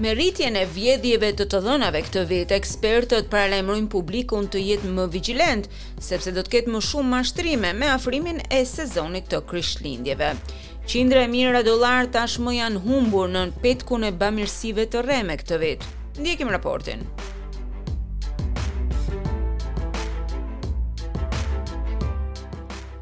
Me rritjen e vjedhjeve të të dhënave këtë vit, ekspertët paralajmërojnë publikun të jetë më vigjilent sepse do të ketë më shumë mashtrime me afrimin e sezonit të Krishtlindjeve. Qindra e mijëra dollarë tashmë janë humbur nën petkun e bamirësive të rreme këtë vit. Ndjekim raportin.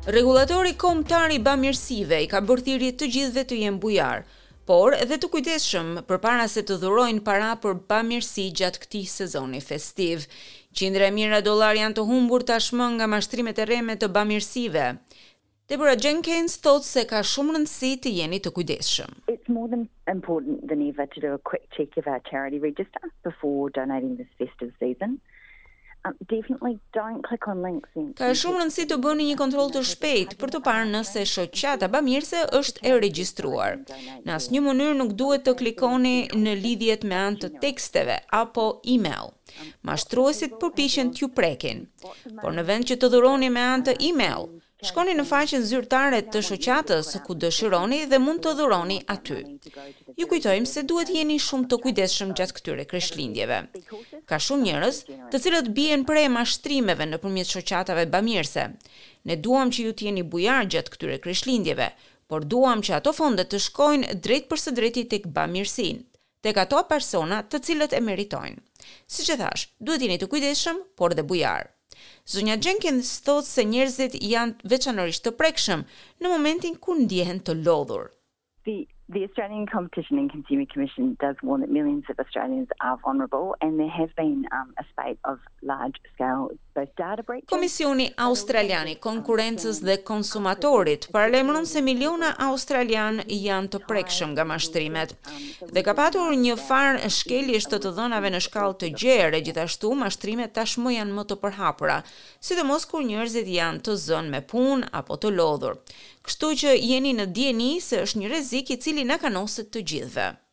Rregullatori Kombëtar i Bamirësive i ka bërë thirrje të gjithëve të jenë bujarë, por edhe të kujdesshëm përpara se të dhurojnë para për bamirësi gjatë këtij sezoni festiv. Qindra e mijëra dollarë janë të humbur tashmë nga mashtrimet e rreme të bamirësive. Deborah Jenkins thotë se ka shumë rëndësi të jeni të kujdesshëm. It's more than important than ever to do a quick check of our charity register before donating this festive season. Ka shumë rëndësi të bëni një kontroll të shpejtë për të parë nëse shoqata bamirëse është e regjistruar. Në asnjë mënyrë nuk duhet të klikoni në lidhjet me anë të teksteve apo e-mail. Mashtruesit përpiqen t'ju prekin. Por në vend që të dhuroni me anë të e-mail, Shkoni në faqen zyrtare të shoqatës ku dëshironi dhe mund të dhuroni aty. Ju kujtojmë se duhet të jeni shumë të kujdesshëm gjatë këtyre Krishtlindjeve. Ka shumë njerëz, të cilët bien pre e mashtrimeve nëpërmjet shoqatave bamirëse. Ne duam që ju të jeni bujar gjatë këtyre Krishtlindjeve, por duam që ato fonde të shkojnë drejtpërsëdrejti tek bamirësitë, tek ato persona të cilët e meritojnë. Siç e thashë, duhet të jeni të kujdesshëm, por dhe bujar. Zonja Jenkins thotë se njerëzit janë veçanërisht të prekshëm në momentin kur ndjehen të lodhur. The the Australian Competition and Consumer Commission does warn that millions of Australians are vulnerable and there have been um, a spate of large Komisioni Australian i Konkurrencës dhe Konsumatorit paralajmëron se miliona australianë janë të prekshëm nga mashtrimet dhe ka patur një farë shkeljesh të të dhënave në shkallë të gjerë, gjithashtu mashtrimet tashmë janë më të përhapura, sidomos kur njerëzit janë të zënë me punë apo të lodhur. Kështu që jeni në dijeni se është një rrezik i cili na kanoset të gjithëve.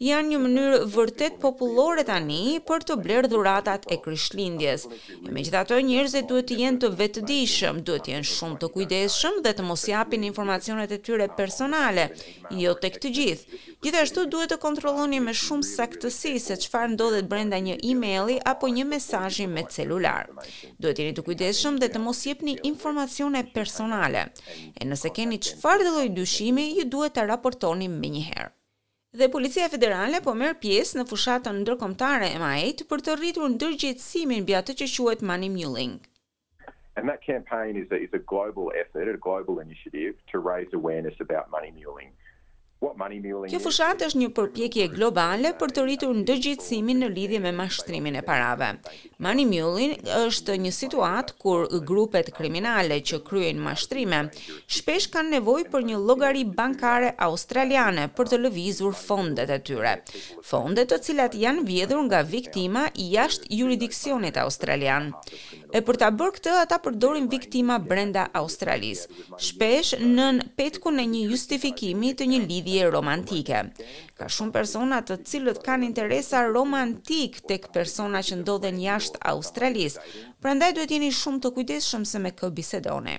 janë një mënyrë vërtet popullore tani për të blerë dhuratat e Krishtlindjes. E megjithatë, njerëzit duhet të jenë të vetëdijshëm, duhet të jenë shumë të kujdesshëm dhe të mos japin informacionet e tyre personale, jo tek të gjithë. Gjithashtu duhet të kontrolloni me shumë saktësi se çfarë ndodhet brenda një emaili apo një mesazhi me celular. Duhet të jeni të kujdesshëm dhe të mos jepni informacione personale. E nëse keni çfarëdolloj dyshimi, ju duhet ta raportoni menjëherë. Dhe Policia Federale po merr pjesë në fushatën ndërkombëtare EMMA 8 për të rritur ndërgjegjësimin mbi atë që quhet money muling. And that campaign is a is a global effort, a global initiative to raise awareness about money muling. Kjo fushatë është një përpjekje globale për të rritur ndërgjegjësimin në lidhje me mashtrimin e parave. Money muling është një situatë kur grupet kriminale që kryejnë mashtrime shpesh kanë nevojë për një llogari bankare australiane për të lëvizur fondet e tyre, fonde të cilat janë vjedhur nga viktima jashtë juridiksionit australian. E për ta bërë këtë ata përdorin viktima brenda Australisë, shpesh nën petkun e një justifikimi të një lidhje romantike. Ka shumë persona të cilët kanë interesa romantikë tek persona që ndodhen jashtë Australisë, prandaj duhet të jeni shumë të kujdesshëm se me kë bisedoni.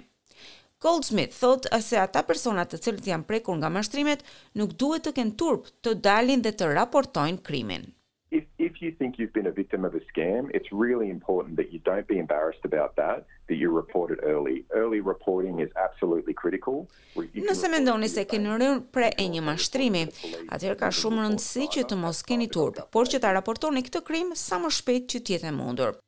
Goldsmith thotë se ata persona të cilët janë prekur nga mashtrimet nuk duhet të kenë turp të dalin dhe të raportojnë krimin. If if you think you've been a victim of a scam, it's really important that you don't be embarrassed about that, that you report it early. Early reporting is absolutely critical. Nëse mendoni se keni rënë pre e një mashtrimi, atëherë ka shumë rëndësi që të mos keni turp, por që ta raportoni këtë krim sa më shpejt që të jetë e mundur.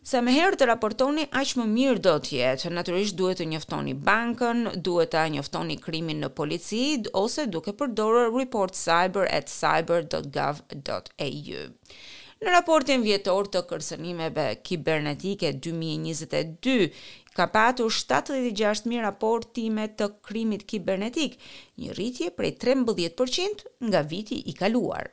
Sa më herët të raportoni, aq më mirë do të jetë. Natyrisht duhet të njoftoni bankën, duhet ta njoftoni krimin në polici ose duke përdorur reportcyber at cyber dot gov dot au. Në raportin vjetor të kërcënimeve kibernetike dy mijë e njëzet e dy ka patur shtatëdhjetë e gjashtë mijë raportime të krimit kibernetik, një rritje prej trembëdhjetë për qind nga viti i kaluar.